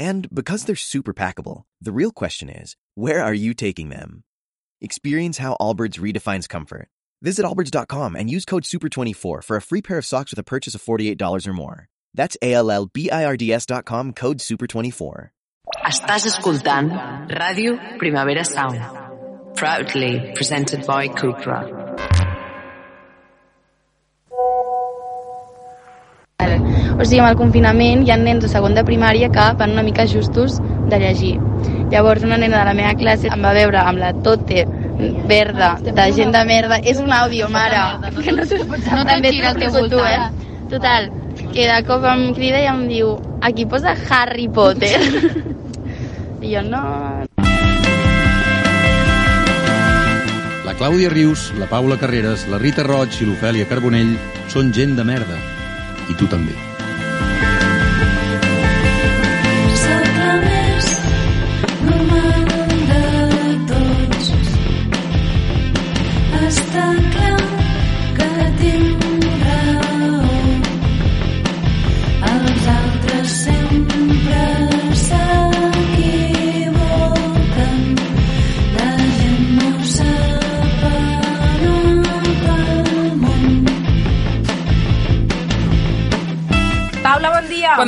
And because they're super packable, the real question is, where are you taking them? Experience how Allbirds redefines comfort. Visit allbirds.com and use code SUPER24 for a free pair of socks with a purchase of $48 or more. That's A-L-L-B-I-R-D-S.com code SUPER24. Estàs escoltant Ràdio Primavera Sound. Proudly presented by Cupra. O sigui, amb el confinament hi ha nens de segon de primària que van una mica justos de llegir. Llavors una nena de la meva classe em va veure amb la tote verda de gent de merda. És un àudio, mare. Que no sé No te'n gira el teu tu, voltant. eh? Total, que de cop em crida i em diu aquí posa Harry Potter. I jo, no, La Clàudia Rius, la Paula Carreras, la Rita Roig i l'Ofèlia Carbonell són gent de merda. I tu també.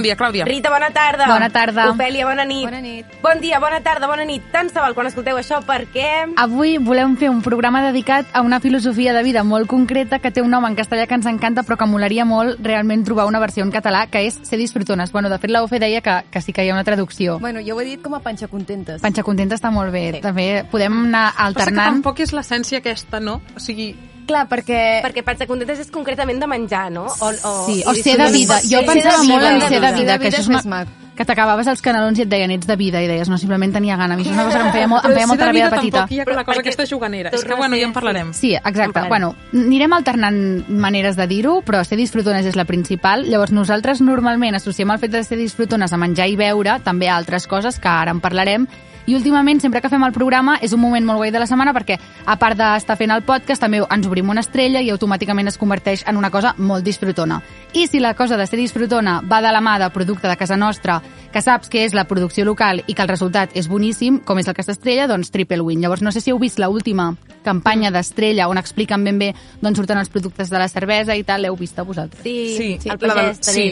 Bon dia. Clàudia. Rita, bona tarda. Bona tarda. Ofèlia, bona nit. Bona nit. Bon dia, bona tarda, bona nit. Tant se val quan escolteu això perquè... Avui volem fer un programa dedicat a una filosofia de vida molt concreta que té un nom en castellà que ens encanta però que molaria molt realment trobar una versió en català que és ser disfrutones. Bueno, de fet la UFE deia que, que sí que hi ha una traducció. Bueno, jo ho he dit com a panxa contentes. Panxa contenta està molt bé. Sí. També podem anar Passa que alternant. tampoc és l'essència aquesta, no? O sigui, Clar, perquè... Perquè Patxa Contentes és concretament de menjar, no? O, o, Sí, o ser de vida. Jo pensava vida, molt en ser de vida, que això és una... maco. que t'acabaves els canelons i et deien ets de vida i deies no, simplement tenia gana. A mi això és una cosa que em feia, molt, em feia molta de ràbia de petita. tampoc hi ha la cosa aquesta juganera. És que, bueno, ja en parlarem. Sí, exacte. En Bueno, anirem alternant maneres de dir-ho, però ser disfrutones és la principal. Llavors, nosaltres normalment associem el fet de ser disfrutones a menjar i beure, també a altres coses que ara en parlarem, i últimament, sempre que fem el programa, és un moment molt guai de la setmana perquè, a part d'estar fent el podcast, també ens obrim una estrella i automàticament es converteix en una cosa molt disfrutona. I si la cosa de ser disfrutona va de la mà de producte de casa nostra, que saps que és la producció local i que el resultat és boníssim, com és el cas d'Estrella, doncs triple win. Llavors, no sé si heu vist l'última campanya d'Estrella on expliquen ben bé d'on surten els productes de la cervesa i tal, l'heu vist a vosaltres? Sí, Sí, sí, el pagès de sí.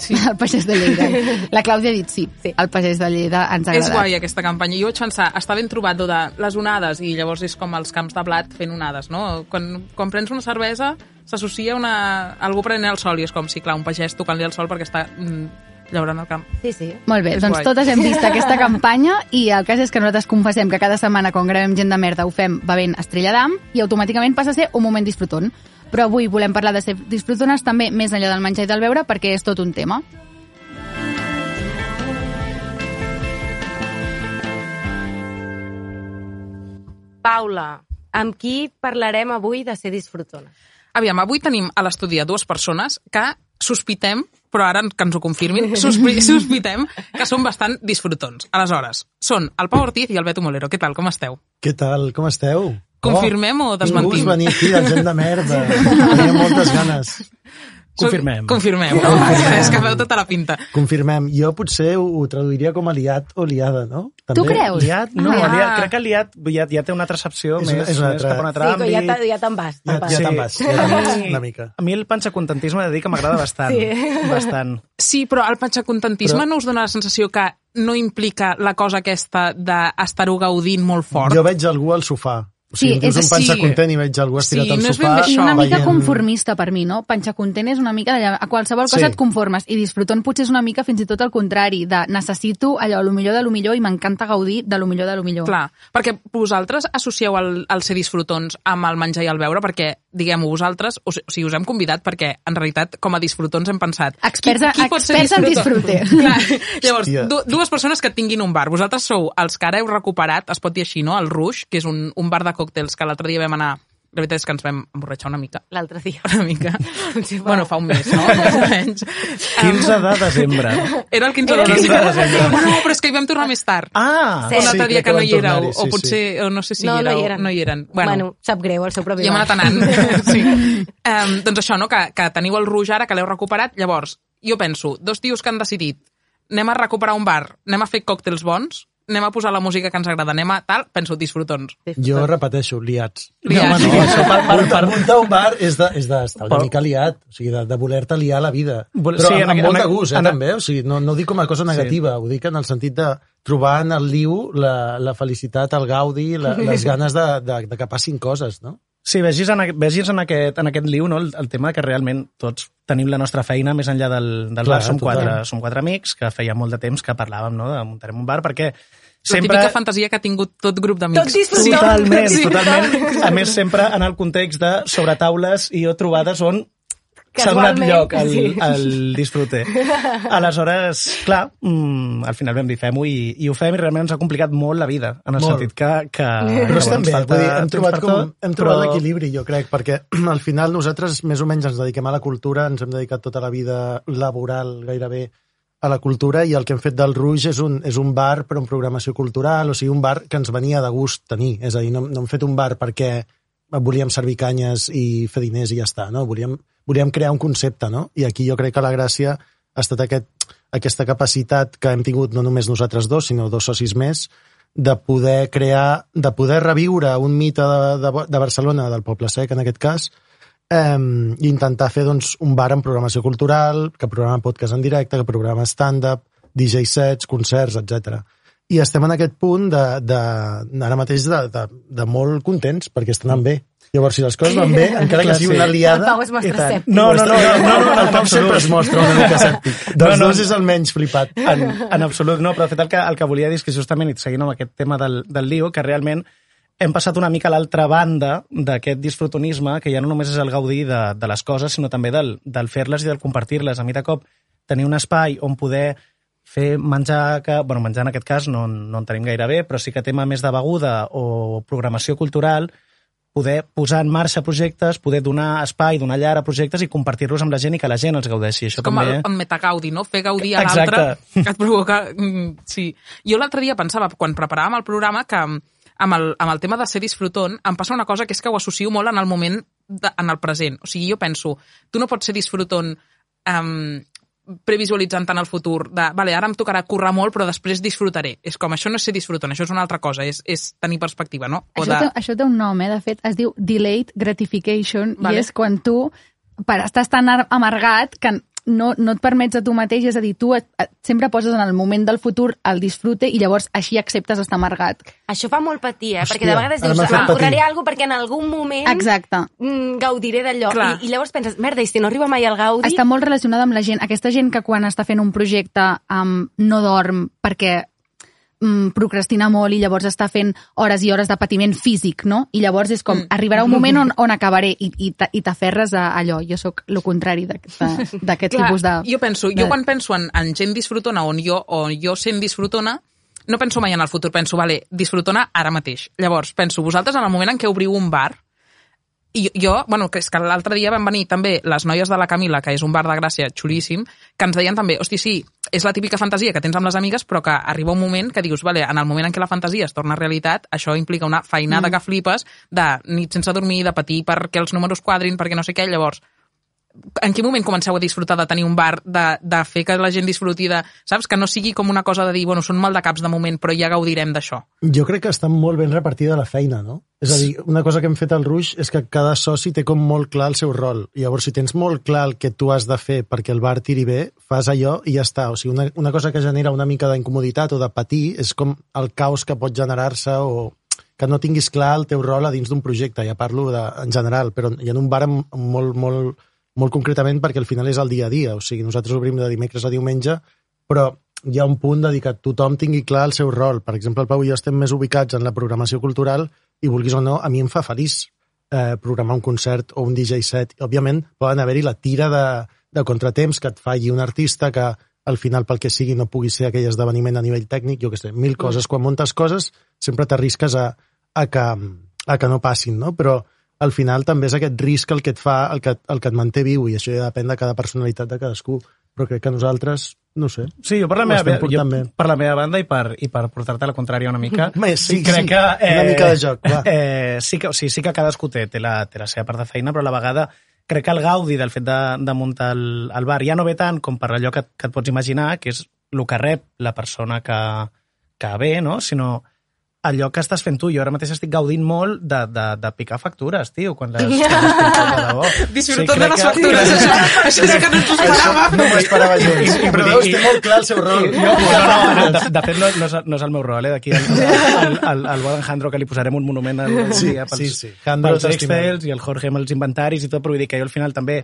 Sí. El pagès de Lleida. La Clàudia ha dit sí. Sí. El pagès de Lleida ens ha És agradat. guai aquesta campanya. Jo vaig pensar, està ben trobat de les onades i llavors és com els camps de blat fent onades, no? Quan, quan prens una cervesa s'associa una... algú prenent el sol i és com si, clar, un pagès tocant-li el sol perquè està mm, llaurant el camp. Sí, sí. Molt bé, És doncs guai. totes hem vist aquesta campanya i el cas és que nosaltres confessem que cada setmana quan gravem gent de merda ho fem bevent Estrella d'Am i automàticament passa a ser un moment disfruton. Però avui volem parlar de ser disfrutones també més enllà del menjar i del beure perquè és tot un tema. Paula, amb qui parlarem avui de ser disfrutona? Aviam, avui tenim a l'estudi a dues persones que sospitem, però ara que ens ho confirmin, sospi sospitem que són bastant disfrutons. Aleshores, són el Pau Ortiz i el Beto Molero. Què tal, com esteu? Què tal? Com esteu? Confirmem o desmentim? Ningú us venir aquí, de gent de merda. Tenia moltes ganes. Confirmem. Confirmem, no? És que veu tota la pinta. Confirmem. Jo potser ho, ho traduiria com a liat o liada, no? Tu creus? Liat, no, Ah. liat, crec que liat ja, ja té una altra accepció És més, una- és una altra- cap a un altre Sí, ja, àmbit. te- ja te'n vas. Ja, te'n vas. ja te'n vas, ja te'n vas, una mica. A mi el panxacontentisme he de dir que m'agrada bastant. Sí. Bastant. Sí, però el patxacontentisme Però- no us dona la sensació que no implica la cosa aquesta d'estar-ho gaudint molt fort? Jo veig algú al sofà O sigui, Sí, sí, és un panxa així. content i veig algú estirat Sí, al no sofà... I una mica veient- conformista per mi, no? Panxa content és una mica d'allà, a qualsevol cosa Sí. et conformes i disfrutant potser és una mica fins i tot al contrari, de necessito allò, el millor de lo millor i m'encanta gaudir de lo millor de lo millor. Clar, perquè vosaltres associeu el, el ser disfrutons amb el menjar i el beure, perquè, diguem-ho, vosaltres, o sigui, us hem convidat perquè, en realitat, com a disfrutons hem pensat... Experts, qui, qui experts en disfrute. Clar, llavors, du, dues persones que tinguin un bar. Vosaltres sou els que ara heu recuperat, es pot dir així, no?, el Rouge, que és un, un bar de còctels que l'altre dia vam anar la veritat és que ens vam emborratxar una mica. L'altre dia. Una mica. Sí, va. bueno, fa un mes, no? Més o menys. 15 de desembre. Era el 15 Era de el 15 de desembre. desembre. No, però és que hi vam tornar més tard. Ah! Un altre Sí, dia que que no hi éreu, tornar-hi, o sí, potser, o no sé si no, hi no éreu. hi eren. No hi eren. Bueno, Bueno, sap greu, el seu propi hem bar. anat anant. sí. Um, doncs això, no? Que, que teniu el rouge ara, que l'heu recuperat. Llavors, jo penso, dos tios que han decidit anem a recuperar un bar, anem a fer còctels bons, anem a posar la música que ens agrada, anem a tal, penso, disfrutons. Jo repeteixo, liats. Liats. No, home, no, això per, per, per muntar un bar és de- és d'estar una Però- mica liat, o sigui, de, de voler-te liar la vida. Però sí, sí, en amb, amb molt en de gust, eh, en- també. O sigui, no, no ho dic com a cosa negativa, ho dic en el sentit de trobar en el liu la, la felicitat, el gaudi, la, les ganes de, de, de que passin coses, no? Sí, vegis en, vegis en, aquest, en aquest liu no, el, el tema que realment tots tenim la nostra feina més enllà del, del Clar, bar. Som total. quatre, som quatre amics que feia molt de temps que parlàvem no, de muntarem un bar perquè La sempre... típica fantasia que ha tingut tot grup d'amics. Tot disfrutons. Totalment, Sí. totalment. A més, sempre en el context de sobretaules i o trobades on s'ha donat lloc al, sí. al disfrute. Aleshores, clar, mm, al final vam dir fem-ho i, i ho fem i realment ens ha complicat molt la vida, en el Molt. sentit que... que Però que, està bueno, bé, ens falta vull dir, hem trobat, com, tot, hem trobat però- l'equilibri, jo crec, perquè al final nosaltres més o menys ens dediquem a la cultura, ens hem dedicat tota la vida laboral gairebé a la cultura i el que hem fet del Rouge és un, és un bar però amb programació cultural, o sigui, un bar que ens venia de gust tenir, és a dir, no, no hem fet un bar perquè volíem servir canyes i fer diners i ja està, no? Volíem, volíem crear un concepte, no? I aquí jo crec que la gràcia ha estat aquest, aquesta capacitat que hem tingut no només nosaltres dos, sinó dos socis més, de poder crear, de poder reviure un mite de, de, de Barcelona, del Poble Sec en aquest cas, eh, i intentar fer doncs, un bar amb programació cultural, que programa podcast en directe, que programa stand-up, DJ sets, concerts, etc. I estem en aquest punt de, de, ara mateix de, de, de molt contents, perquè estan anant bé. Llavors, si les coses van bé, encara que sigui una liada... El Pau es mostra escèptic. No, no, no, no, no, no, el Pau sempre es mostra una mica escèptic. Dels No, no. dos és el menys flipat. en, en absolut no, però de fet el que, el que volia dir és que justament, seguint amb aquest tema del, del lío, que realment hem passat una mica a l'altra banda d'aquest disfrutonisme, que ja no només és el gaudir de, de les coses, sinó també del, del fer-les i del compartir-les. A mi de cop tenir un espai on poder fer menjar, que, bueno, menjar en aquest cas no, no en tenim gaire bé, però sí que tema més de beguda o programació cultural, poder posar en marxa projectes, poder donar espai, donar llar a projectes i compartir-los amb la gent i que la gent els gaudeixi. Això És com també... el, el metagaudi, no? Fer gaudir a l'altre que et provoca... mm, Sí. Jo l'altre dia pensava, quan preparàvem el programa, que amb el, amb el tema de ser disfrutant em passa una cosa que és que ho associo molt en el moment, de, en el present. O sigui, jo penso, tu no pots ser disfrutant um, previsualitzant tant el futur de, vale, ara em tocarà currar molt, però després disfrutaré. És com, això no és ser disfrutant, això és una altra cosa, és, és tenir perspectiva, no? O Això, té, això té un nom, eh? De fet, es diu delayed gratification Vale. i és quan tu per, estàs tan ar- amargat que no, no et permets a tu mateix, és a dir, tu et, et, sempre poses en el moment del futur el disfrute i llavors així acceptes estar amargat. Això fa molt patir, eh? Hòstia, perquè de vegades dius, m'ha fet "Em curraré patir." alguna perquè en algun moment Exacte. mm, gaudiré d'allò. Clar. I, I llavors penses, merda, i si no arriba mai al gaudi... Està molt relacionada amb la gent, aquesta gent que quan està fent un projecte um, no dorm perquè mm, procrastina molt i llavors està fent hores i hores de patiment físic, no? I llavors és com, Mm. arribarà un moment on, on acabaré i, i, t'a- i t'aferres a allò. Jo sóc el contrari d'aquest Clar, tipus de... Jo penso, de- jo quan penso en, en gent disfrutona on jo, o jo sent disfrutona, no penso mai en el futur, penso, vale, disfrutona ara mateix. Llavors, penso, vosaltres en el moment en què obriu un bar, i jo, bueno, que és que l'altre dia van venir també les noies de la Camila, que és un bar de Gràcia xulíssim, que ens deien també, hosti, sí, és la típica fantasia que tens amb les amigues, però que arriba un moment que dius, vale, en el moment en què la fantasia es torna realitat, això implica una feinada mm. que flipes de nit sense dormir, de patir perquè els números quadrin, perquè no sé què, llavors en quin moment comenceu a disfrutar de tenir un bar, de, de fer que la gent disfruti de... Saps? Que no sigui com una cosa de dir, bueno, són mal de caps de moment, però ja gaudirem d'això. Jo crec que està molt ben repartida la feina, no? És a dir, una cosa que hem fet al Ruix és que cada soci té com molt clar el seu rol. I llavors, si tens molt clar el que tu has de fer perquè el bar tiri bé, fas allò i ja està. O sigui, una, una cosa que genera una mica d'incomoditat o de patir és com el caos que pot generar-se o que no tinguis clar el teu rol a dins d'un projecte, ja parlo de, en general, però i en un bar amb- molt, molt, molt concretament perquè al final és el dia a dia, o sigui, nosaltres obrim de dimecres a diumenge, però hi ha un punt de dir que tothom tingui clar el seu rol. Per exemple, el Pau i jo estem més ubicats en la programació cultural i, vulguis o no, a mi em fa feliç eh, programar un concert o un DJ set. Òbviament, poden haver-hi la tira de, de contratemps que et falli un artista que al final, pel que sigui, no pugui ser aquell esdeveniment a nivell tècnic, jo que sé, mil coses. Quan muntes coses, sempre t'arrisques a, a, que, a que no passin, no? Però al final també és aquest risc el que et fa, el que, el que et manté viu, i això ja depèn de cada personalitat de cadascú. Però crec que nosaltres, no sé, Sí, jo per la, meva, jo, bé. per la meva banda i per, i per portar-te la contrària una mica, Bé, sí, crec sí, que... una mica de joc, va. Eh, sí, que, o sigui, sí que cadascú té, té, la, té la seva part de feina, però a la vegada crec que el gaudi del fet de, de muntar el, el bar ja no ve tant com per allò que, que et pots imaginar, que és el que rep la persona que, que ve, no? sinó allò que estàs fent tu. Jo ara mateix estic gaudint molt de, de, de picar factures, tio, quan les, debò. Disfrutant crec de les que- factures, això, això és que no ens ho esperava. no m'ho esperava i- Però veus, té molt clar el seu rol. No, no, no, no de, de fet no, no, és, no és el meu rol, eh? D'aquí al, al, al, al bon Alejandro que li posarem un monument al, Sí, dia pels, sí, sí. Jandro, pels. Excels i el Jorge amb els inventaris i tot, però vull dir que jo al final també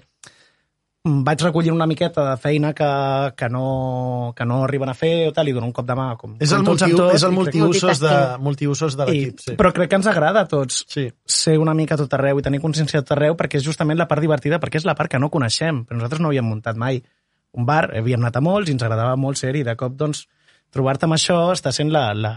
vaig recollint una miqueta de feina que, que, no, que no arriben a fer o tal, i dono un cop de mà com, És el, multi, tots, és el multiusos de, multiusos de l'equip, sí. Però crec que ens agrada a tots Sí. ser una mica tot arreu i tenir consciència tot arreu perquè és justament la part divertida, perquè és la part que no coneixem. Però nosaltres no havíem muntat mai un bar, havíem anat a molts i ens agradava molt ser-hi. De cop, doncs, trobar-te amb això està sent la, la,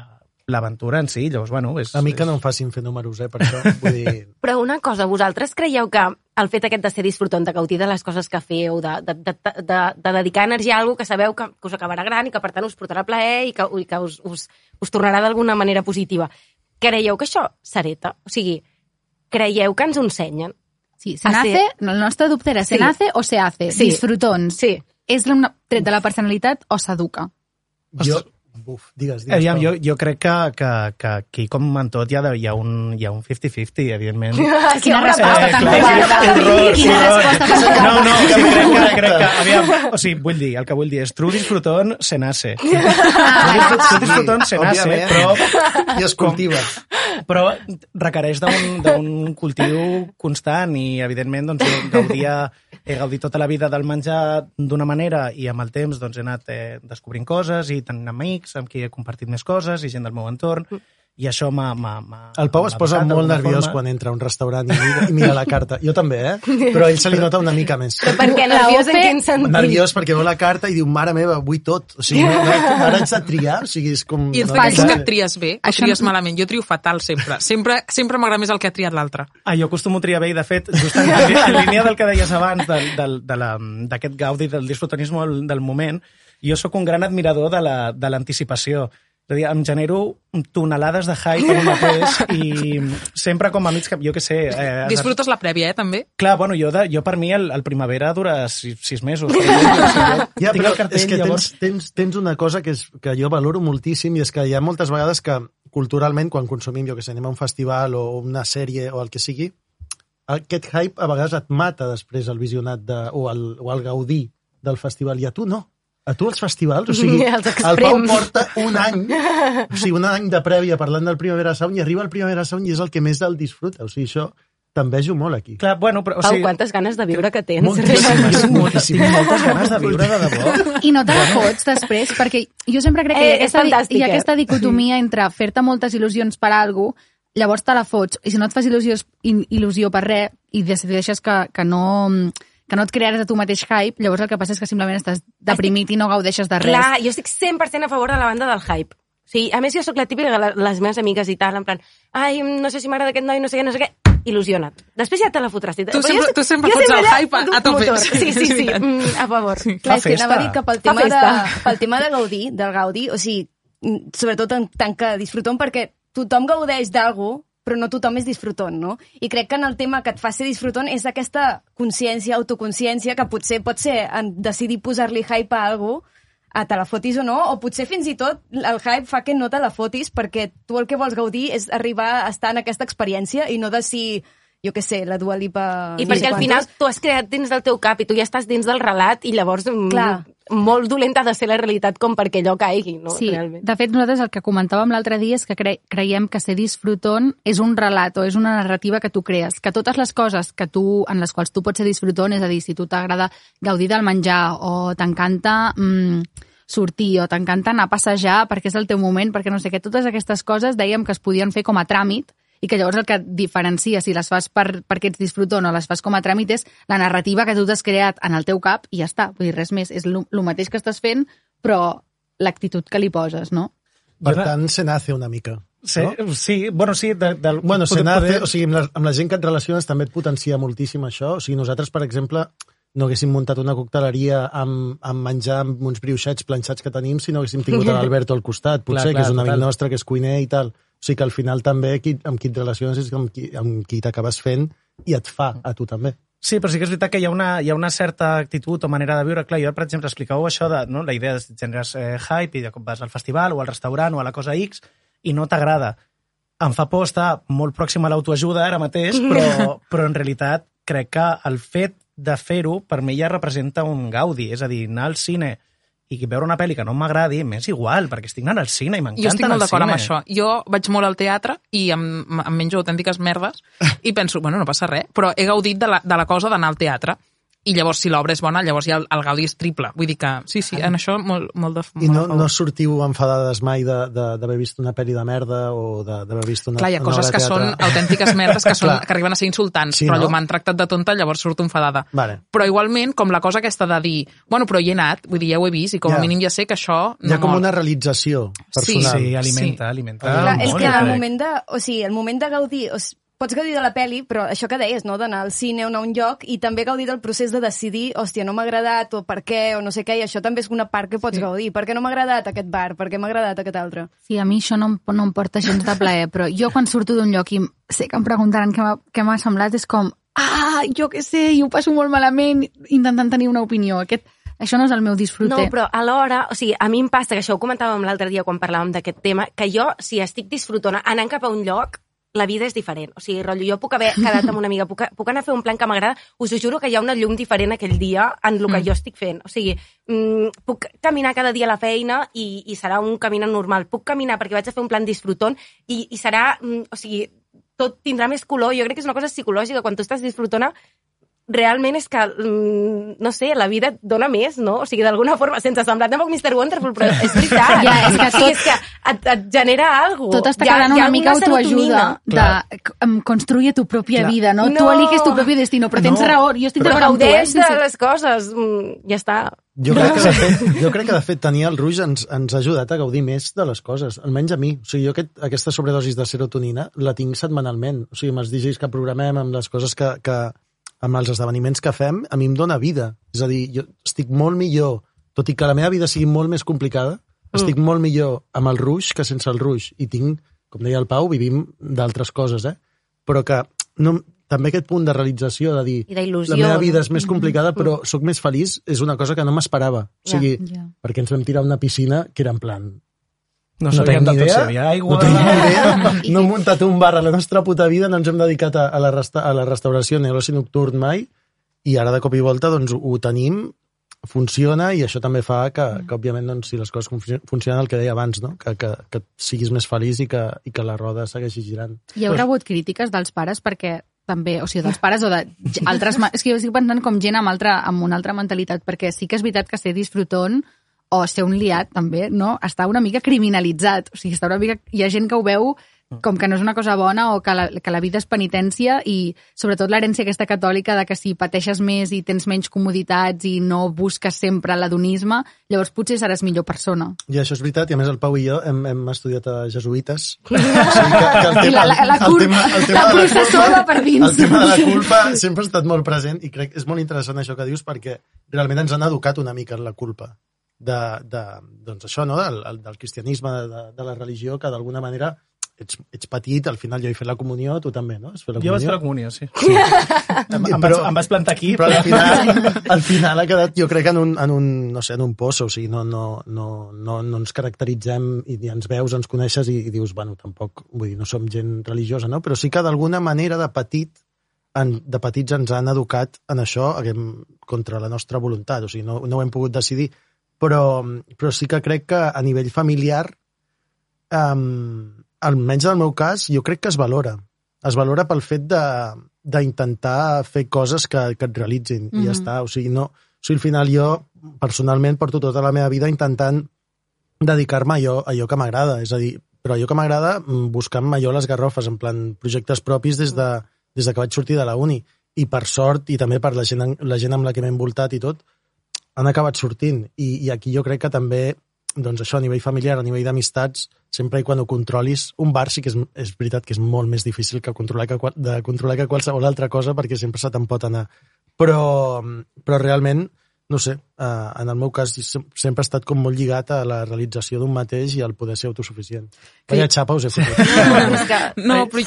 l'aventura en si. Llavors, bueno, és... A mi que no em facin fer números, eh, per això. Vull dir, Però una cosa, vosaltres creieu que el fet aquest de ser disfrutant, de gaudir de les coses que feu, de, de, de, de, de dedicar energia a alguna que sabeu que, que us acabarà gran i que per tant us portarà plaer i que, i que us, us, us tornarà d'alguna manera positiva, creieu que això s'hereta? O sigui, creieu que ens ho ensenyen? Sí, se nace, ser- no, el nostre dubte era, se Sí. nace o se hace? Sí. Disfrutons. Sí. És un tret de la personalitat o s'educa? jo... Buf, digues, digues. Aviam, Pau. jo, jo crec que, que, que aquí, com en tot, hi ha, de, hi ha un hi ha un 50-50, evidentment. Quina resposta Eh, tan covarda. resposta. No, no, que crec que, crec que, aviam, o sigui, vull dir, el que vull dir és true disfrutón se nace. True disfrutón se nace, però I es cultiva. però requereix d'un d'un cultiu constant i, evidentment, doncs, gaudia, he gaudit tota la vida del menjar d'una manera i amb el temps doncs, he anat eh, descobrint coses i tenint amics amb qui he compartit més coses i gent del meu entorn i això m'ha... El Pau es posa molt nerviós forma. quan entra a un restaurant i mira, i mira la carta. Jo també, eh? Però a ell se li nota una mica més. Perquè La nerviós en quin sentit? Nerviós perquè veu la carta i diu, mare meva, vull tot. O sigui, no, no, ara haig de triar, o sigui, és com... I ens no, que et tries bé o Això tries malament. Jo trio fatal sempre. Sempre, sempre m'agrada més el que ha triat l'altre. Ah, jo acostumo a triar bé i, de fet, just en, en línia del que deies abans, del, del, de la- d'aquest gaudi, del disfrutanisme del, moment, jo sóc un gran admirador de la- de l'anticipació. La, és a dir, em genero tonelades de hype en un mateix i sempre com a mig cap, jo què sé... Eh, Disfrutes la prèvia, eh, també? Clar, bueno, jo, de, jo per mi el, el primavera dura sis, sis mesos. Per exemple. O sigui, jo Ja, però el cartell, és que llavors... tens, tens, tens una cosa que, és, que jo valoro moltíssim i és que hi ha moltes vegades que culturalment, quan consumim, jo que sé, anem a un festival o una sèrie o el que sigui, aquest hype a vegades et mata després el visionat de, o, el, o el gaudir del festival i a tu no. A tu els festivals, o sigui, Els el Pau porta un any, o sigui, un any de prèvia parlant del Primavera Sound i arriba el Primavera Sound i és el que més el disfruta. O sigui, això t'envejo molt aquí. Clar, bueno, però, o Pau, sigui, quantes ganes de viure que tens. Moltíssimes, moltíssimes. moltes ganes de viure de debò. I no te la fots després, perquè jo sempre crec que hi Eh, ha és aquesta, hi ha aquesta dicotomia entre fer-te moltes il·lusions per algú, llavors te la fots, i si no et fas il·lusió, il·lusió per res i decideixes que, que no que no et crearàs a tu mateix hype, llavors el que passa és que simplement estàs deprimit i no gaudeixes de res. Clar, jo estic 100% a favor de la banda del hype. O sigui, a més, jo sóc la típica de les meves amigues i tal, en plan, ai, no sé si m'agrada aquest noi, no sé què, no sé què, il·lusiona't. Després ja te la fotràs. Tu sempre- tu sempre fots el hype a- a tope. Sí, sí, sí, sí, mm, a favor. Clar, és que anava a dir que pel tema, de, pel tema de gaudir, del gaudi, o sigui, mm, sobretot en tant que disfrutom, perquè tothom gaudeix d'algú, però no tothom és disfrutant, no? I crec que en el tema que et fa ser disfrutant és aquesta consciència, autoconsciència, que potser pot ser en decidir posar-li hype a algú, a te la fotis o no, o potser fins i tot el hype fa que no te la fotis perquè tu el que vols gaudir és arribar a estar en aquesta experiència i no de si, jo què sé, la Dua Lipa... I perquè al final tu has creat dins del teu cap i tu ja estàs dins del relat i llavors mm, Clar. Molt dolenta de ser la realitat com perquè allò caigui, no? Sí, Realment. de fet, nosaltres el que comentàvem l'altre dia és que cre creiem que ser disfruton és un relat o és una narrativa que tu crees, que totes les coses que tu, en les quals tu pots ser disfruton, és a dir, si tu t'agrada gaudir del menjar o t'encanta mm, sortir o t'encanta anar a passejar perquè és el teu moment, perquè no sé què, totes aquestes coses dèiem que es podien fer com a tràmit i que llavors el que et diferencia si les fas per, perquè ets disfruton o les fas com a tràmit és la narrativa que tu t'has creat en el teu cap i ja està, vull dir, res més, és el mateix que estàs fent, però l'actitud que li poses, no? Per Jo- tant, se nace una mica. Sí, no? sí, bueno, sí. De, de, Bueno, se nace, o sigui, amb la, amb la gent que et relaciones també et potencia moltíssim això. O sigui, nosaltres, per exemple, no haguéssim muntat una cocteleria amb, amb menjar amb uns brioixets planxats que tenim si no haguéssim tingut a l'Alberto al costat, potser, Clar, clar, que és un amic total. nostre, que és cuiner i tal. O sigui que al final també qui, amb qui et relaciones és amb qui, amb qui t'acabes fent i et fa a tu també. Sí, però sí que és veritat que hi ha una, hi ha una certa actitud o manera de viure. Clar, jo, per exemple, explicàveu això de no, la idea de generes eh, hype i de com vas al festival o al restaurant o a la cosa X i no t'agrada. Em fa por estar molt pròxim a l'autoajuda ara mateix, però, però en realitat crec que el fet de fer-ho per mi ja representa un gaudi. És a dir, anar al cine i veure una pel·li que no m'agradi, m'és igual, perquè estic anant al cine i m'encanta Jo estic molt d'acord amb això. Jo vaig molt al teatre i em, em menjo autèntiques merdes i penso, bueno, no passa res, però he gaudit de la, de la cosa d'anar al teatre. I llavors, si l'obra és bona, llavors ja el, el gaudi és triple. Vull dir que, sí, sí, en això molt, molt de I molt no, a favor. no sortiu enfadades mai de- de- d'haver vist una pel·li de merda o de- d'haver vist una, Clar, hi ha coses que són autèntiques merdes que, són, que arriben a ser insultants, Sí, però no? m'han tractat de tonta, llavors surto enfadada. Vale. Però igualment, com la cosa aquesta de dir, bueno, però hi he anat, vull dir, ja ho he vist, i com Ja. a mínim ja sé que això no Hi ha com mor. una realització Sí, personal. Sí, alimenta, alimenta. Clar, és que el moment de, o sigui, el moment de gaudir, o sigui, pots gaudir de la peli, però això que deies, no? d'anar al cine o anar a un lloc i també gaudir del procés de decidir, hòstia, no m'ha agradat o per què o no sé què, i això també és una part que pots Sí. gaudir. Per què no m'ha agradat aquest bar? Per què m'ha agradat aquest altre? Sí, a mi això no, em- no em porta gens de plaer, però jo quan surto d'un lloc i sé que em preguntaran què m'ha- què m'ha semblat, és com, ah, jo què sé, i ho passo molt malament intentant tenir una opinió. Aquest, això no és el meu disfrute. No, però alhora, o sigui, a mi em passa, que això ho comentàvem l'altre dia quan parlàvem d'aquest tema, que jo, si estic disfrutona anant cap a un lloc, la vida és diferent. O sigui, rotllo, jo puc haver quedat amb una amiga, puc, puc anar a fer un plan que m'agrada, us ho juro que hi ha una llum diferent aquell dia en el que Mm. jo estic fent. O sigui, mm, puc caminar cada dia a la feina i, i serà un camí normal. Puc caminar perquè vaig a fer un plan disfrutant i, i serà, mm, o sigui, tot tindrà més color. Jo crec que és una cosa psicològica. Quan tu estàs disfrutona, realment és que, mm, no sé, la vida dona més, no? O sigui, d'alguna forma, sense semblar tampoc Mr. Wonderful, però és veritat. Ja, és que o sigui, tot- és que et, et genera alguna Tot està quedant una mica autoajuda de em, construye tu pròpia Clar. vida, no? No. Tu eliges tu propi destino, però tens No. raó, jo estic Però d'acord amb tu, eh? de les coses. Mm, ja està. Jo crec, que, de fet, jo crec que, de fet, tenir el Rouge ens, ens ha ajudat a gaudir més de les coses, almenys a mi. O sigui, jo aquest, aquesta sobredosis de serotonina la tinc setmanalment. O sigui, amb els DJs que programem, amb les coses que, que amb els esdeveniments que fem, a mi em dona vida. És a dir, jo estic molt millor, tot i que la meva vida sigui molt més complicada, estic molt millor amb el Rouge que sense el Rouge. I tinc, com deia el Pau, vivim d'altres coses, eh? Però que no, també aquest punt de realització, de dir, la meva vida és més complicada, però sóc més feliç, és una cosa que no m'esperava. O sigui, ja. perquè ens vam tirar a una piscina que era en plan... No sabíem tenim de ni idea, aigua... No tenim ni idea, no hem muntat un bar a la nostra puta vida, no ens hem dedicat a, a, la, resta, a la restauració ni a l'oci nocturn mai, i ara de cop i volta doncs, ho tenim, funciona, i això també fa que, que òbviament, doncs, si les coses funci- funcionen, el que deia abans, no? que, que, que siguis més feliç i que, i que la roda segueixi girant. Hi haurà hagut crítiques dels pares perquè també, o sigui, dels pares o d'altres... És que jo estic pensant com gent amb, altra, amb una altra mentalitat, perquè sí que és veritat que ser disfrutant o ser un liat, també, no? Està una mica criminalitzat. O sigui, està una mica... Hi ha gent que ho veu com que no és una cosa bona o que la, que la vida és penitència i sobretot l'herència aquesta catòlica de que si pateixes més i tens menys comoditats i no busques sempre l'adonisme, llavors potser seràs millor persona. I això és veritat, i a més el Pau i jo hem, hem estudiat a jesuïtes. O sigui que, que el I la- la- la el cul- tema, el tema la processó culpa- va per dins. El tema de la culpa sempre ha estat molt present i crec que és molt interessant això que dius perquè realment ens han educat una mica en la culpa de, de doncs això, no? del, del cristianisme, de, de la religió, que d'alguna manera ets, ets petit, al final jo he fet la comunió, tu també, no? Has fet la Jo vaig fer comunió? la comunió, sí. sí. em, em, vaig, em vaig plantar aquí. Però al final, al final ha quedat, jo crec, en un, en un, no sé, en un poço, o sigui, no, no, no, no, no ens caracteritzem i ni ens veus, ens coneixes i, i dius, bueno, tampoc, vull dir, no som gent religiosa, no? Però sí que d'alguna manera de petit, en, de petits ens han educat en això haguem, contra la nostra voluntat, o sigui, no, no ho hem pogut decidir però, però sí que crec que a nivell familiar, um, almenys en el meu cas, jo crec que es valora. Es valora pel fet de d'intentar fer coses que, que et realitzin, mm -hmm. i ja Mhm. està. O sigui, no, o sigui, al final jo, personalment, porto tota la meva vida intentant dedicar-me a allò, a allò que m'agrada, és a dir, però allò que m'agrada mm, buscant-me allò les garrofes, en plan projectes propis des de, des de que vaig sortir de la uni. I per sort, i també per la gent, en- la gent amb la que m'he envoltat i tot, han acabat sortint. I, I aquí jo crec que també, doncs això, a nivell familiar, a nivell d'amistats, sempre i quan ho controlis, un bar sí que és, és veritat que és molt més difícil que controlar que, de controlar que qualsevol altra cosa perquè sempre se te'n pot anar. Però, però realment, no sé, eh, en el meu cas sem- sempre he estat com molt lligat a la realització d'un mateix i al poder ser autosuficient. Que- Vaya xapa us he fotut. No, però...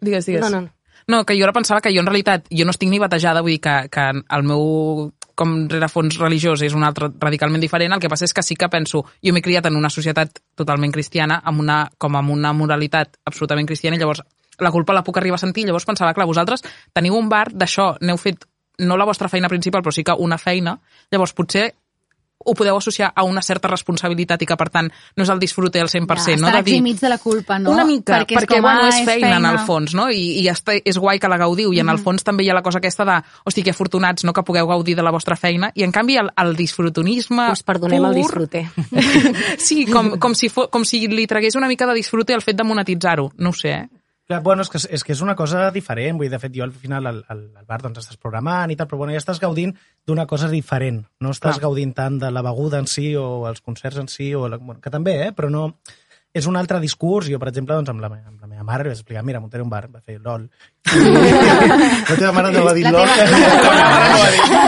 Digues, digues. No, no. No, que jo ara pensava que jo en realitat, jo no estic ni batejada, vull dir que, que el meu com rerefons religiós és un altre radicalment diferent, el que passa és que sí que penso, jo m'he criat en una societat totalment cristiana, amb una, com amb una moralitat absolutament cristiana, i llavors la culpa la puc arribar a sentir, llavors pensava, clar, vosaltres teniu un bar d'això, n'heu fet no la vostra feina principal, però sí que una feina, llavors potser ho podeu associar a una certa responsabilitat i que, per tant, no és el disfrute al 100%, Ja, no? De dir, de la culpa, no? Una mica, Perquè perquè, és com, bueno, ah, és és feina, en el feina. fons, no? I, i està, és guai que la gaudiu, i en el fons també hi ha la cosa aquesta de, hosti, que afortunats, no?, que pugueu gaudir de la vostra feina, i en canvi el, el disfrutonisme Us perdonem el pur- disfrute. sí, com, com, si fo, com si li tragués una mica de disfrute el fet de monetitzar-ho, no ho sé, eh? Clar, bueno, és que, és que és una cosa diferent. Vull dir, de fet, jo al final al, al, al bar doncs, estàs programant i tal, però bueno, ja estàs gaudint d'una cosa diferent. No estàs Clar. gaudint tant de la beguda en si o els concerts en si, o la, bueno, que també, eh? però no... És un altre discurs. Jo, per exemple, doncs, amb, la, me- amb la meva mare li vaig explicar, mira, muntaré un bar, va fer LOL. La teva mare no va dir La LOL. teva-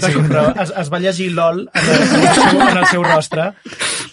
Sí, però es, es va llegir LOL en el, en el, seu, en el seu rostre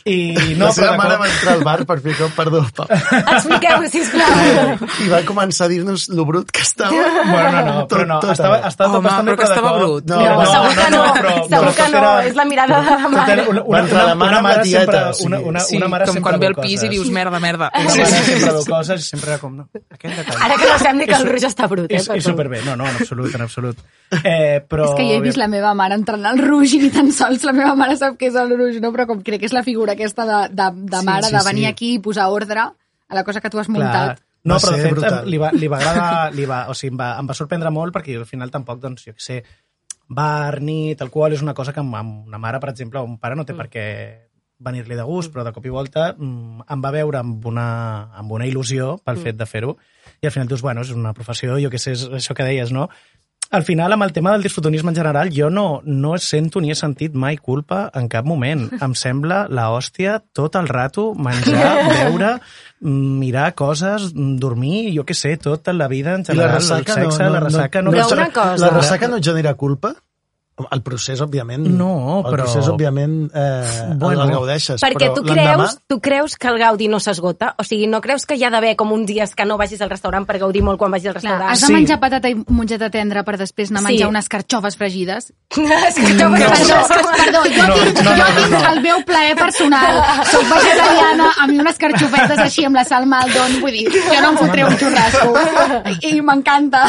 i no, la seva mare cop- va entrar al bar per fer com, perdó, pa. Expliqueu, sisplau. I va començar a dir-nos lo brut que estava. Bueno, no, no, però no, Tot- tot estava, estava Home, tot bastant però que estava brut. No, no, no, segur que no, però, segur però que no, era- és la mirada de la mare. Una, Va una, entrar la una, mare una amb mare la tieta, sempre, una, una, Sí, una mare com sempre quan ve al pis coses. i dius merda, merda. Una mare sempre veu coses i sempre era com, no, aquest detall. Ara que no sabem ni que el Ruix està brut, eh? És, és superbé, no, no, en absolut, en absolut. Eh, però... És que jo he vist la meva mare entrant al Rouge i ni tan sols la meva mare sap què és el Rouge, no? però com crec que és la figura aquesta de, de, de Sí, mare sí, de venir sí. aquí i posar ordre a la cosa que tu has muntat. No, Va però de ser fet brutal. li va, li va agradar, li va, o sigui, em va, em va sorprendre molt perquè al final tampoc, doncs, jo què sé, bar, nit, alcohol, és una cosa que amb, amb una mare, per exemple, o un pare no té per què venir-li de gust, però de cop i volta mm, em va veure amb una, amb una il·lusió pel fet de fer-ho i al final dius, bueno, és una professió, jo què sé, és això que deies, no? Al final, amb el tema del disfrutonisme en general, jo no, no sento ni he sentit mai culpa en cap moment. Em sembla la hòstia tot el rato, menjar, beure, mirar coses, dormir, jo què sé, tota la vida en I la general, ressaca el sexe, no, no, la ressaca... No, no, no, La ressaca no et genera culpa? El procés, òbviament... No, El però- procés, òbviament, eh, Bueno. el gaudeixes. Perquè però tu creus, tu creus que el gaudi no s'esgota? O sigui, no creus que hi ha d'haver com uns dies que no vagis al restaurant per gaudir molt quan vagis al Clar, restaurant? has de Sí. menjar patata i mongeta tendra per després anar a Sí. menjar unes carxofes fregides. És que jo No. no. Perdó, jo No, tinc, no, no, jo tinc no, no. el meu plaer personal. Soc vegetariana, a mi unes carxofetes així amb la sal Maldon, vull dir, jo no em fotré un xurrasco. I m'encanta.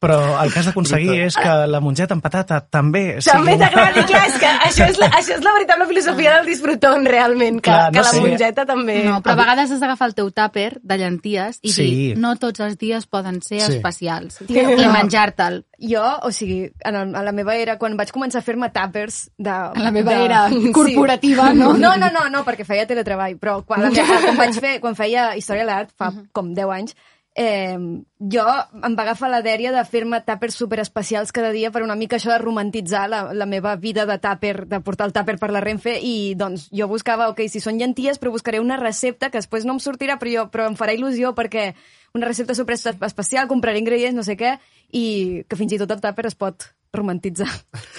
Però el que has d'aconseguir és que la mongeta amb patata també També sigui... t'agrada, clar, és que això és, la, això és la veritable filosofia del disfrutón, realment, que, Clar, no que la sé. mongeta també... No, però a vegades has d'agafar el teu tàper de llenties i Sí. dir, no tots els dies poden ser Sí. especials. Tio, I no. menjar-te'l. Jo, o sigui, en el, a la meva era, quan vaig començar a fer-me tàpers de... En la meva de... era corporativa, no? No, no, no, no, perquè feia teletreball, però quan, la meva, quan vaig fer, quan feia Història de l'Art, fa com 10 anys, eh, jo em va agafar la dèria de fer-me tàpers superespecials cada dia per una mica això de romantitzar la, la meva vida de tàper, de portar el tàper per la Renfe i doncs jo buscava, ok, si són llenties, però buscaré una recepta que després no em sortirà, però, jo, però em farà il·lusió perquè una recepta super especial, compraré ingredients, no sé què, i que fins i tot el tàper es pot romantitzar.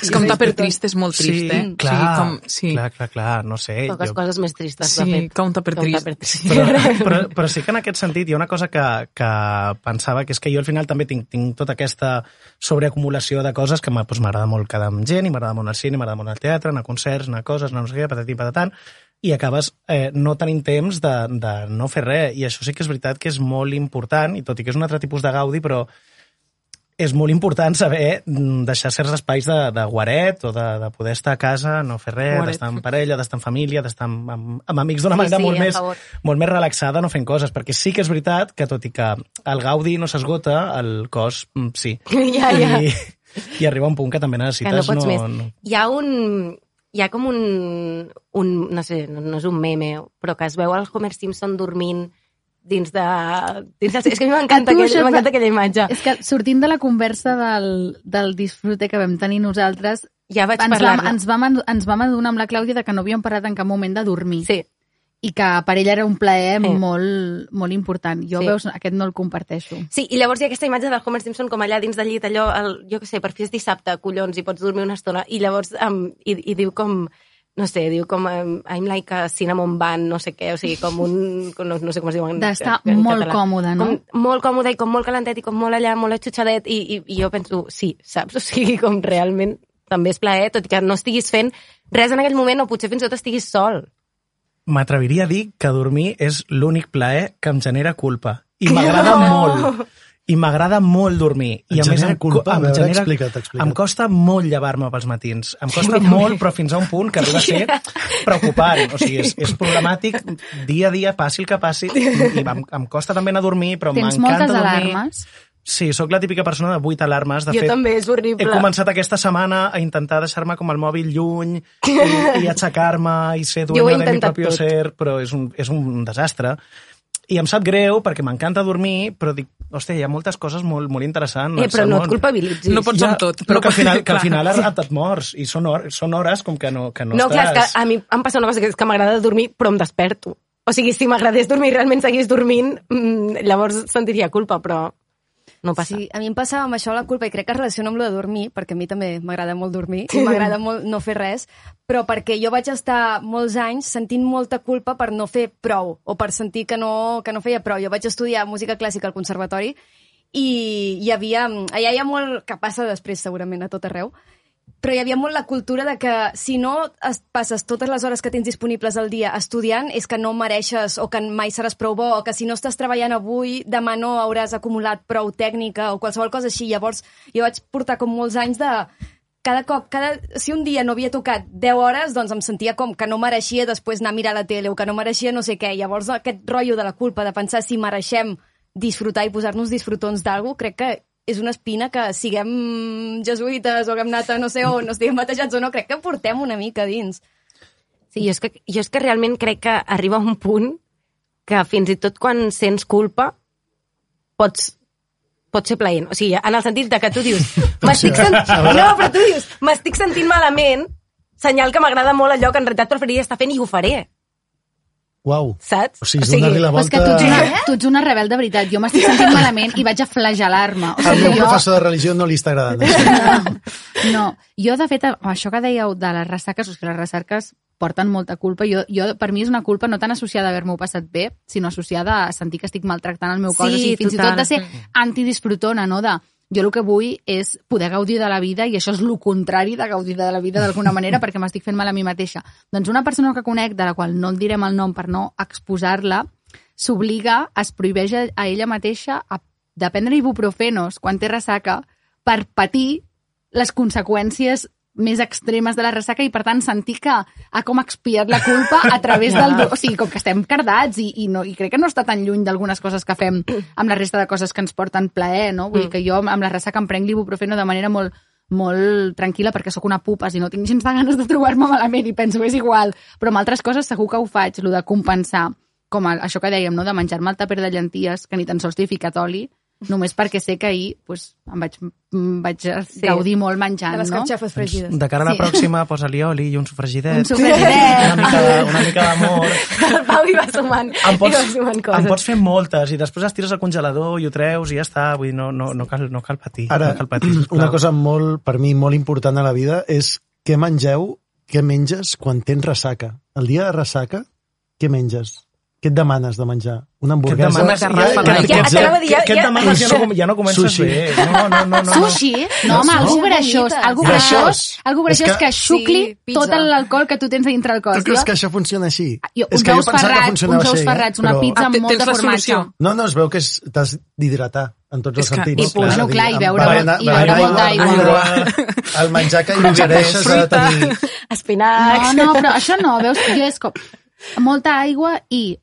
És com tàper trist, és molt trist, Sí, eh? clar, sí, com, sí. clar, clar, clar, no sé. Poques coses més tristes, Sí, de fet. un tàper trist. tàper trist. però, però, però sí que en aquest sentit hi ha una cosa que, que pensava, que és que jo al final també tinc, tinc tota aquesta sobreacumulació de coses que doncs, m'agrada molt quedar amb gent, i m'agrada molt el cine, m'agrada molt el teatre, anar a concerts, anar a coses, anar a no sé què, patatim, patatan, i acabes eh, no tenint temps de, de no fer res. I això sí que és veritat que és molt important, i tot i que és un altre tipus de gaudi, però és molt important saber mm, deixar certs espais de, de guaret o de, de poder estar a casa, no fer res, d'estar en parella, d'estar en família, d'estar amb, amb, amb amics d'una Sí, manera sí, molt, més, favor. molt més relaxada, no fent coses, perquè sí que és veritat que tot i que el gaudi no s'esgota, el cos mm, sí. Ja, ja. I, I arriba un punt que també que necessites... no pots més. no... Hi ha un... Hi ha com un, un... No sé, no, no és un meme, però que es veu el Homer Simpson dormint dins de... Dins de és que a mi m'encanta A tu aquell, això m'encanta fa- aquella imatge. És que sortint de la conversa del, del disfrute que vam tenir nosaltres, Ja vaig ens vam, ens, vam, ens vam adonar amb la Clàudia de que no havíem parlat en cap moment de dormir. Sí. I que per ella era un plaer Sí. molt, molt important. Jo, Sí. veus, aquest no el comparteixo. Sí, i llavors hi ha aquesta imatge del Homer Simpson com allà dins del llit, allò, el, jo què sé, per fi és dissabte, collons, i pots dormir una estona. I llavors, um, i, i diu com, no sé, diu com I'm like a cinnamon bun, no sé què, o sigui, com un... No, no sé com es diu en, D'estar en molt català. còmode, no? Com, molt còmode i com molt calentet i com molt allà, molt atxutxadet, i, i, i jo penso, sí, saps? O sigui, com realment també és plaer, tot i que no estiguis fent res en aquell moment, o potser fins i tot estiguis sol. M'atreviria a dir que dormir és l'únic plaer que em genera culpa. I m'agrada molt. I m'agrada molt dormir. I a més em, culpa? em, genera, explica't, explica't. em costa molt llevar-me pels matins. Em costa molt, però fins a un punt que arriba a ser preocupant. O sigui, és, és problemàtic dia a dia, passi el que passi. I em, em costa també anar a dormir, però Tens m'encanta moltes dormir. alarmes? Sí, sóc la típica persona de 8 alarmes. De jo fet, també, és horrible. he començat aquesta setmana a intentar deixar-me com el mòbil lluny i, i aixecar-me i ser dueño de mi tot. ser, però és un, és un desastre. I em sap greu perquè m'encanta dormir, però dic, hòstia, hi ha moltes coses molt, molt interessants. Eh, però no et culpabilitzis. No pots Ja, amb tot. però No que al final, que al clar. final et, et mors, i són hores, són hores com que no, que no, No, clar, estàs... és que a mi em passa una cosa que és que m'agrada dormir, però em desperto. O sigui, si m'agradés dormir i realment seguís dormint, mm, llavors sentiria culpa, però no passa. Sí, a mi em passava amb això la culpa i crec que es relaciona amb lo de dormir, perquè a mi també m'agrada molt dormir i m'agrada molt no fer res, però perquè jo vaig estar molts anys sentint molta culpa per no fer prou o per sentir que no, que no feia prou. Jo vaig estudiar música clàssica al conservatori i hi havia... Allà hi ha molt que passa després segurament a tot arreu, però hi havia molt la cultura de que si no es passes totes les hores que tens disponibles al dia estudiant és que no mereixes o que mai seràs prou bo o que si no estàs treballant avui demà no hauràs acumulat prou tècnica o qualsevol cosa així. Llavors jo vaig portar com molts anys de cada cop, cada, si un dia no havia tocat 10 hores, doncs em sentia com que no mereixia després anar a mirar la tele o que no mereixia no sé què. Llavors aquest rotllo de la culpa de pensar si mereixem disfrutar i posar-nos disfrutons d'algú, crec que és una espina que siguem jesuïtes o haguem anat a no sé on, no estiguem batejats o no, crec que portem una mica dins. Sí, jo és, que, jo és que realment crec que arriba un punt que fins i tot quan sents culpa pots, pot ser plaent. O sigui, en el sentit de que tu dius m'estic sent... No, però tu dius m'estic sentint malament, senyal que m'agrada molt allò que en realitat preferiria estar fent i ho faré, Uau. saps? O sigui, és donar-li la Però és volta... que tu ets, una, tu ets una rebel de veritat. Jo m'estic sentint malament i vaig a flagelar-me. O sigui, meu jo... professor de religió no li està agradant. això. No, jo de fet, això que dèieu de les ressaques, o sigui, les ressaques porten molta culpa. Jo, jo, per mi és una culpa no tan associada a haver-m'ho passat bé, sinó associada a sentir que estic maltractant el meu cos. Sí, o sigui, fins total. i tot de ser antidisfrutona, no? De, jo el que vull és poder gaudir de la vida i això és el contrari de gaudir de la vida d'alguna manera perquè m'estic fent mal a mi mateixa. Doncs una persona que conec, de la qual no en direm el nom per no exposar-la, s'obliga, es prohibeix a ella mateixa a, de prendre ibuprofenos quan té ressaca per patir les conseqüències més extremes de la ressaca i, per tant, sentir que ha com expiat la culpa a través del... O sigui, com que estem cardats i, i, no, i crec que no està tan lluny d'algunes coses que fem amb la resta de coses que ens porten plaer, no? Vull dir que jo amb la ressaca em prenc l'ibuprofeno de manera molt, molt tranquil·la perquè sóc una pupa i no tinc gens de ganes de trobar-me malament i penso és igual. Però amb altres coses segur que ho faig, el de compensar, com el, això que dèiem, no? de menjar-me el tàper de llenties, que ni tan sols t'hi he ficat oli, només perquè sé que ahir pues, em vaig, em vaig sí. gaudir molt menjant, De les no? carxofes fregides. De cara a la Sí. pròxima, posa-li oli i un sofregidet. Un sofregidet. Una mica, una mica d'amor. El Pau hi va sumant, Em hi pots, va sumant em coses. pots fer moltes i després les tires al congelador i ho treus i ja està. Vull dir, no, no, no, cal, no cal patir. Ara, no cal patir, sisplau. una cosa molt, per mi molt important a la vida és què mengeu, què menges quan tens ressaca. El dia de ressaca, què menges? Què et demanes de menjar? Una Què et hamburguesa? demanes? Ja- Ja, ja- ja, ja- ja, dir, què et ja- demanes? Ja no, ja no comences Sushi. bé. No, no, no. no. Sushi? No, home, algú greixós, algú Greixós. algú greixós que- que xucli tot l'alcohol que tu tens a dintre el cos. Tu creus que això funciona així? Jo, és uns que jo ous pensava que ferrats, funcionava uns ous així, ferrats, eh? una pizza Ah, amb te- molt de formatge. No, no, es veu que t'has d'hidratar en tots els que- sentits. i- És a no, dir, clar, i beure- berenar- i beure molta aigua. El menjar que ingereixes ha de tenir... Espinacs... No, no, però això no, veus? Jo és com molta aigua i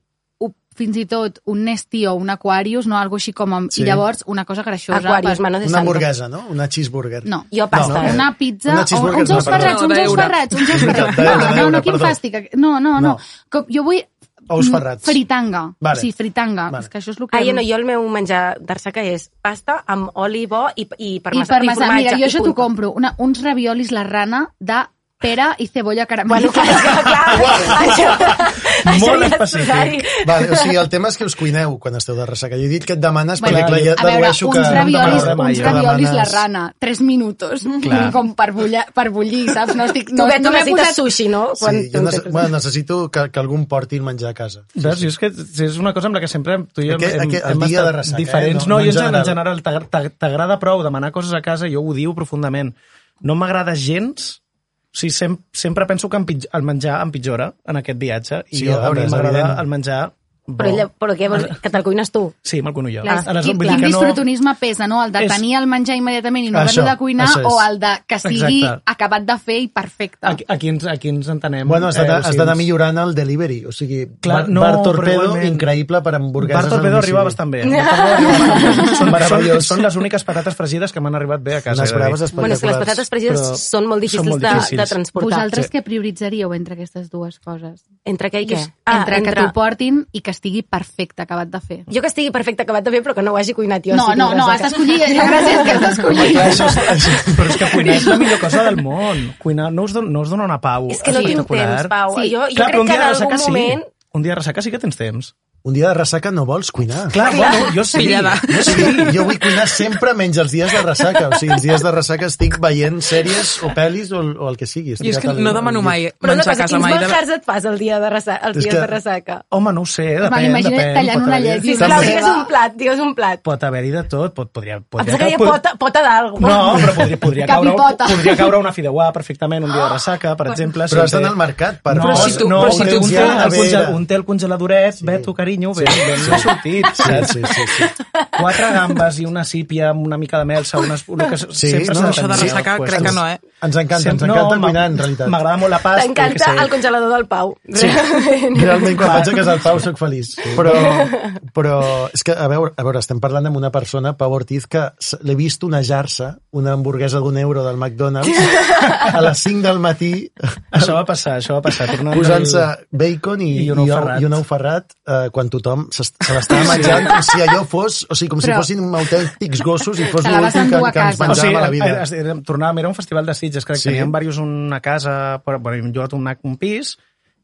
fins i tot un Nesti o un Aquarius, no? Algo així com... Amb, Sí. I llavors una cosa greixosa. Aquarius, per- mano de Una santo. hamburguesa, no? Una cheeseburger. No. Jo pasta. No, Una pizza, Una o, uns no, ous ferrats, uns ous ferrats, uns ous ferrats. No, no, no, quin fàstic. No, no, no. No. Com, jo vull... Ous mm, ferrats. Fritanga. Vale. Sí, fritanga. Vale. És que això és el que... Ah, ja no, jo el meu menjar d'arsaca és pasta amb oli bo i, i I parmesà. parmesà, mira, jo això t'ho compro. Una, uns raviolis la rana de pera i cebolla Bueno, clar, caramelitzada. clar, això, això Molt ja específic. Vale, o sigui, el tema és que us cuineu quan esteu de ressaca. Jo he dit que et demanes, Bueno, perquè clar, ja a veure, dedueixo uns que... raviolis, no uns raviolis la Demanes- rana, 3 minuts, Clar. com per, bulla, per bullir, saps? No estic... No, que tu no m'he necessites posat... sushi, no? Sí, jo nece bueno, necessito que, que algú em porti el menjar a casa. Veus? Jo és que és una cosa amb la que sempre tu i jo Aquest- hem, aquest- hem dia estat de ressaca, eh? diferents. No- No, no jo en en general, general. en general t'ag- t'ag- t'agrada prou demanar coses a casa, jo ho diu profundament. No m'agrada gens o sigui, sem sempre penso que el menjar empitjora en aquest viatge i Sí, jo, a mi m'agrada el menjar bo. Però, ella, però què vols dir? Que te'l cuines tu? Sí, me'l cuino jo. Clar, Aleshores, quin, vull quin dir que no... disfrutonisme pesa, no? El de És- tenir el menjar immediatament i no haver-lo de cuinar o el de que sigui Exacte. acabat de fer i perfecte. Aquí, aquí, ens, aquí ens entenem. Bueno, has eh, d'anar o sigui, has d'anar millorant el delivery. O sigui, Clar, bar, no, bar Torpedo, igualment- increïble per hamburgueses Bar Torpedo arriba bastant bé. Bastant bé. Són, són, Meravellós. són les úniques patates fregides que m'han arribat bé a casa. Dir. braves. Bueno, és que les patates fregides Però són molt difícils, són molt de, difícils. de transportar. Vosaltres Sí. què prioritzaríeu entre aquestes dues coses? Entre què i què? Ah, entre, que t'ho portin i que estigui perfecte, acabat de fer. Jo que estigui perfecte acabat de fer, però que no ho hagi cuinat jo. No, no, no, has d'escollir, la gràcia és que has d'escollir. Però és que cuinar és la millor cosa del món. Cuinar no us, don, no us dona una pau És que no tinc temps, Pau. Sí. Jo, jo Clar, crec que en algun moment... sí. Un dia de ressaca sí que tens temps. Un dia de ressaca no vols cuinar. Clar, bueno, jo sí. Jo sí, jo vull cuinar sempre menys els dies de ressaca. O sigui, els dies de ressaca estic veient sèries o pel·lis o, o el que sigui. Jo és Estirat que al- no demano mai Però una a casa quins mai. De... manjars et fas el dia de ressaca, els És dies que- de ressaca? Home, no ho sé, depèn, imagina't depèn. tallant una llet i Sisplau, També. digues un plat, digues un plat. Pot haver-hi de tot. Pot, podria, Em podria, hi ha pota, pota d'algú. No, però podria, podria, caure, podria caure una fideuà perfectament un dia de ressaca, per exemple. Però has d'anar al mercat per... No, Però si tu- no, però si tu- un, té, el congeladoret, sí. Beto, carinyo, ben, ben sí. sortit, Sí, sí, sí, sí. Quatre gambes i una sípia amb una mica de mel, unes, el que Sí, sempre no, s'ha això de tenir, ressaca pues, crec que no, eh? Ens encanta, ens encanta no, cuinar, en realitat. M'agrada molt la pasta. T'encanta el congelador del Pau. Sí, realment quan vaig a casa del Pau soc feliç. Però, però és que, a veure, a veure, estem parlant amb una persona, Pau Ortiz, que l'he vist onejar-se una hamburguesa d'un euro del McDonald's a les 5 del matí Això va passar, això va passar. Posant-se bacon i, I i, un ou ferrat. i un ou ferrat eh, quan tothom s'est- se l'estava menjant com si allò fos, o sigui, com si Però- fossin autèntics gossos i fos l'últim que, que ens casa. O sigui, menjàvem a la vida. tornàvem, era un festival de Sitges, crec Sí. que teníem diversos una casa, però, bueno, hem llogat un, un pis,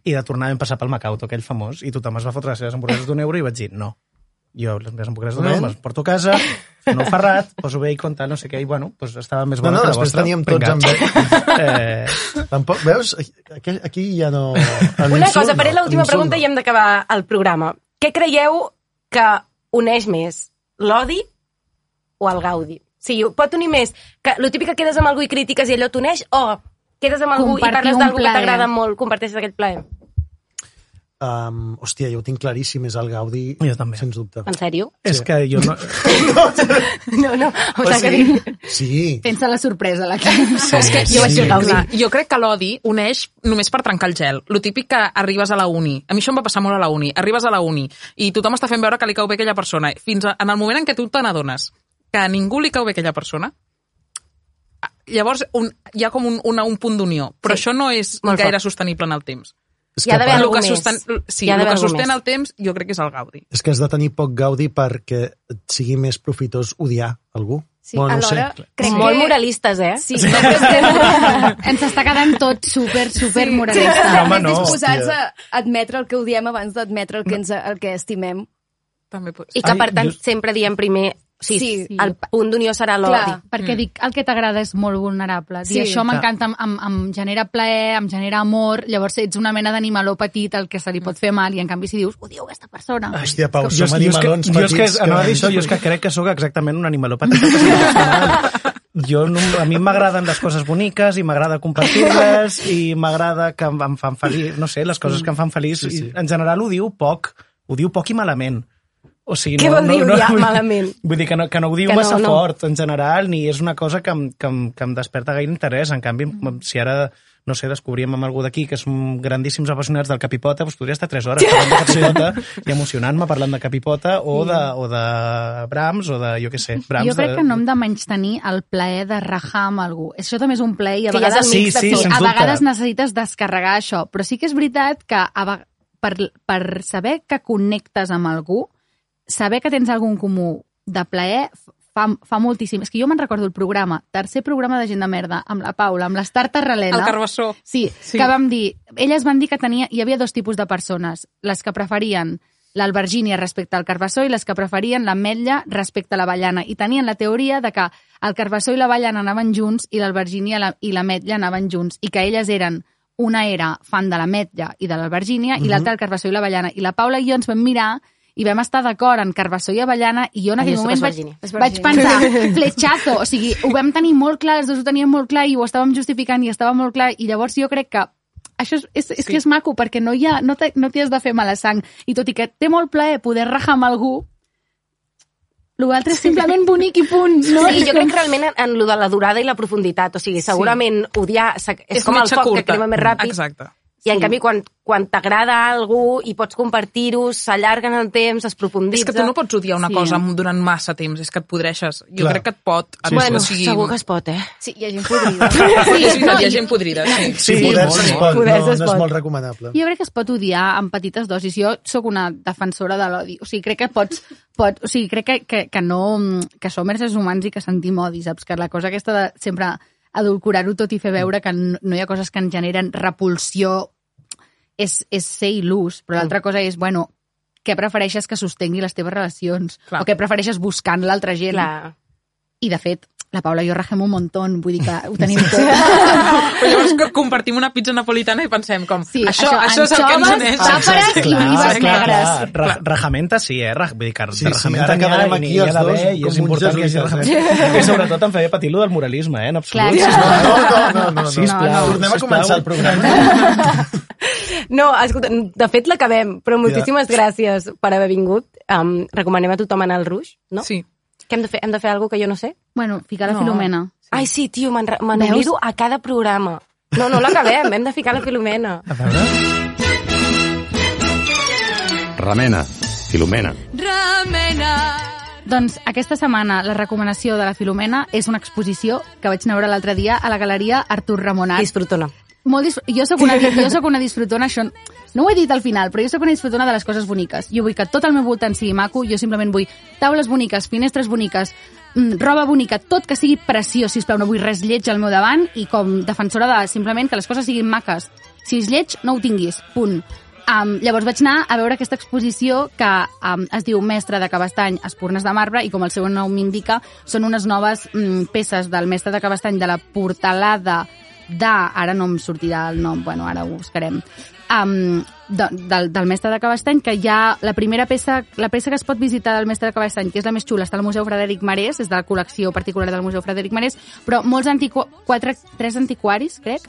i de tornar vam passar pel Macauto, aquell famós, i tothom es va fotre les seves hamburgueses d'un euro i vaig dir, no. Jo les meves hamburgueses d'un euro les porto a casa, no ho ferrat, poso bacon, tal, no sé què, i bueno, doncs estava més No, bona no, que la després vostra. teníem tots amb eh, Tampoc, veus? Aquí, aquí ja no... Una cosa, faré l'última pregunta i hem d'acabar el programa. Què creieu que uneix més, l'odi o el gaudi? Sí, pot unir més. Que, lo típic que quedes amb algú i crítiques i allò t'uneix, o quedes amb algú Compartir i parles d'algú que t'agrada molt, comparteixes aquest plaer. Um, hòstia, jo ho tinc claríssim, és el Gaudi, Jo també. sens dubte. En sèrio? és que jo no... No, no. O, O sigui, que... sí, Fent-se la sorpresa, la Clem. Sí, És que sí, jo, vaig sí. dir, clar, jo crec que l'odi uneix només per trencar el gel. Lo típic que arribes a la uni. A mi això em va passar molt a la uni. Arribes a la uni i tothom està fent veure que li cau bé aquella persona. Fins a, en el moment en què tu te n'adones que a ningú li cau bé aquella persona, llavors un, hi ha com un, una, un punt d'unió. Però Sí. això no és Molt gaire fort. sostenible en el temps. És Hi ha que, d'haver El algú que, més. sosten, sí, el que sostén més. el temps jo crec que és el gaudi. és que has de tenir poc Gaudi perquè et sigui més profitós odiar algú. Sí, Bueno, no alhora, sé. crec Molt que... moralistes, eh? Sí, Sí. Ens està quedant tot super, super Sí, moralista. estem No, home, no, disposats hòstia. a admetre el que odiem abans d'admetre el, que ens, el que estimem. També pot I que, Ai, per tant, jo- sempre diem primer Sí. sí. el punt d'unió serà l'odi. Clar. Perquè dic, el que t'agrada és molt vulnerable. Sí. I això m'encanta, em, em, em genera plaer, em genera amor, llavors ets una mena d'animaló petit al que se li pot fer mal, i en canvi si dius, odio aquesta persona. Hòstia, Pau, Jo, som jo, és que, animalons jo és que, petits. dir això, jo és que crec que sóc exactament un animaló petit. Jo, no, a mi m'agraden les coses boniques i m'agrada compartir-les i m'agrada que em, em fan feliç, no sé, les coses que em fan feliç. Sí, sí. I en general ho diu poc, ho diu poc i malament. O sigui, Què no, vol no, dir no, ja vull- malament? Vull dir que no, que no ho diu Que no, massa no. fort en general, ni és una cosa que em, que em, que em desperta gaire interès. En canvi, si ara no sé, descobríem amb algú d'aquí que som grandíssims apassionats del Capipota, doncs podria estar 3 hores parlant de Capipota i emocionant-me parlant de Capipota o de, o de Brahms o de, jo què sé, Brahms. jo crec de... que no hem de menys tenir el plaer de rajar amb algú. Això també és un plaer i a vegades, Sí, sí, sens a vegades necessites descarregar això. Però sí que és veritat que a, per, per saber que connectes amb algú, saber que tens algun comú de plaer fa, fa moltíssim. És que jo me'n recordo el programa, tercer programa de gent de merda, amb la Paula, amb l'Estar Tarralena. El Carbassó. Sí, Sí. que vam dir... Elles van dir que tenia, hi havia dos tipus de persones. Les que preferien l'albergínia respecte al carbassó i les que preferien l'ametlla respecte a l'avellana. I tenien la teoria de que el carbassó i l'avellana anaven junts i l'albergínia la- i l'ametlla anaven junts. I que elles eren... Una era fan de l'ametlla i de l'albergínia i l'altra el carbassó i l'avellana. I la Paula i jo ens vam mirar i vam estar d'acord en carbassó i avellana i jo en aquell moment vaig, vaig pensar fletxazo, o sigui, ho vam tenir molt clar, els dos ho teníem molt clar i ho estàvem justificant i estava molt clar i llavors jo crec que això és, és, és Sí. que és maco perquè no hi ha, no t'hi no t'hi has de fer mala sang i tot i que té molt plaer poder rajar amb algú l'altre és simplement bonic i punt no? Sí, És jo crec que realment en, en lo de la durada i la profunditat, o sigui, segurament odiar s'ha- és, com el foc que curta. crema més ràpid, Exacte. I en canvi quan, quan t'agrada algú i pots compartir-ho, s'allarga en el temps, es profunditza... És que tu no pots odiar una Sí. cosa durant massa temps, és que et podreixes. Jo Clar. crec que et pot... Sí, bueno, sigui, segur que es pot, eh? Sí, hi ha gent podrida. Sí, veritat, no, hi ha gent podrida, sí. Sí, Sí, poder es pot, Poder no, es no és pot. molt recomanable. Jo crec que es pot odiar en petites dosis. Jo sóc una defensora de l'odi. O sigui, crec que pots... Pot, o sigui, crec que, que, que no... Que som éssers humans i que sentim odi, saps? Que la cosa aquesta de sempre adulcorar-ho tot i fer veure que no no hi ha coses que ens generen repulsió és, és ser il·lús, però l'altra cosa és, bueno, què prefereixes que sostengui les teves relacions? Clar. O què prefereixes buscant l'altra gent? Clar. I, de fet, la Paula i jo rajem un muntó, vull dir que ho tenim tot. Però llavors compartim una pizza napolitana i pensem com, Sí, això, això, això, és el que ens anxoves, uneix. tàperes i olives negres. Ra rajamenta sí, eh? Vull dir que Sí, de sí, rajamenta ara quedarem aquí els dos i és important que hi hagi jesuïtes, rajamenta. I sobretot em feia patir lo del moralisme, eh? En absolut. clar. No, no, no, no, no. Sisplau, Tornem a començar el programa. No, escolta, de fet l'acabem, però moltíssimes gràcies per haver vingut. Um, recomanem a tothom anar al Ruix, no? Sí. Què hem de fer? Hem de fer alguna que jo no sé? Bueno, ficar la No. Filomena. Sí. Ai, sí, tio, me'n me n'oblido a cada programa. No, no l'acabem, hem de ficar la Filomena. A veure... Remena, Filomena. Doncs aquesta setmana la recomanació de la Filomena és una exposició que vaig anar a veure l'altre dia a la galeria Artur Ramonat. Disfrutona. Molt dis... Jo sóc una, jo sóc una disfrutona, això no ho he dit al final, però jo sóc una disfrutona de les coses boniques. Jo vull que tot el meu voltant sigui maco, jo simplement vull taules boniques, finestres boniques, mm, roba bonica, tot que sigui preciós, sisplau, no vull res lleig al meu davant i com defensora de simplement que les coses siguin maques. Si és lleig, no ho tinguis, punt. Um, llavors vaig anar a veure aquesta exposició que um, es diu Mestre de Cabestany, Espurnes de Marbre, i com el seu nom m'indica, són unes noves mm, peces del Mestre de Cabestany de la portalada de... Ara no em sortirà el nom, bueno, ara ho buscarem. Um, de, del, del Mestre de Cabestany, que ha la primera peça, la peça que es pot visitar del Mestre de Cabestany, que és la més xula, està al Museu Frederic Marès, és de la col·lecció particular del Museu Frederic Marès, però molts antiqu quatre, tres antiquaris, crec,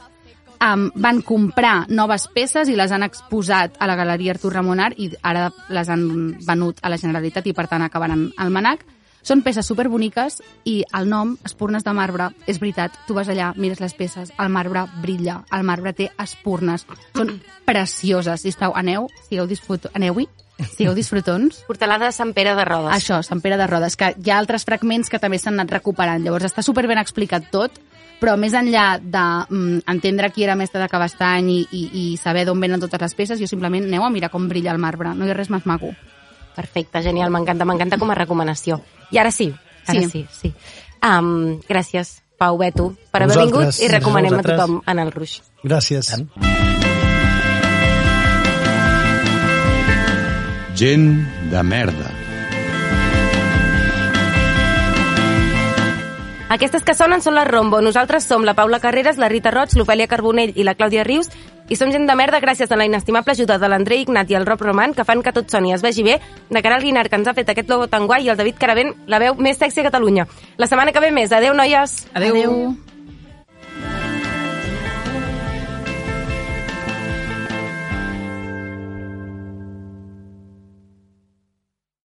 um, van comprar noves peces i les han exposat a la Galeria Artur Ramonar i ara les han venut a la Generalitat i per tant acabaran al Manac. Són peces superboniques i el nom, Espurnes de Marbre, és veritat, tu vas allà, mires les peces, el marbre brilla, el marbre té espurnes, són precioses. Sisplau, aneu, sigueu disfrut... aneu-hi, sigueu disfrutons. Portalada de Sant Pere de Rodes. Això, Sant Pere de Rodes, que hi ha altres fragments que també s'han anat recuperant. Llavors està super ben explicat tot, però més enllà d'entendre qui era mestre de Cabestany i, i, i saber d'on venen totes les peces, jo simplement aneu a mirar com brilla el marbre, no hi ha res més maco. Perfecte, genial, m'encanta, m'encanta com a recomanació. I ara sí, ara sí, Sí. sí. Um, gràcies, Pau Beto, per haver vingut i recomanem a tothom anar al Ruix. Gràcies. Gent de merda. Aquestes que sonen són les Rombo. Nosaltres som la Paula Carreras, la Rita Roig, l'Ofèlia Carbonell i la Clàudia Rius i som gent de merda gràcies a la inestimable ajuda de l'André Ignat i el Rob Roman que fan que tot soni i es vegi bé, de cara al Guinart que ens ha fet aquest logo tan guai i el David Caravent, la veu més sexy a Catalunya. La setmana que ve més. Adéu, noies! Adéu. Adéu.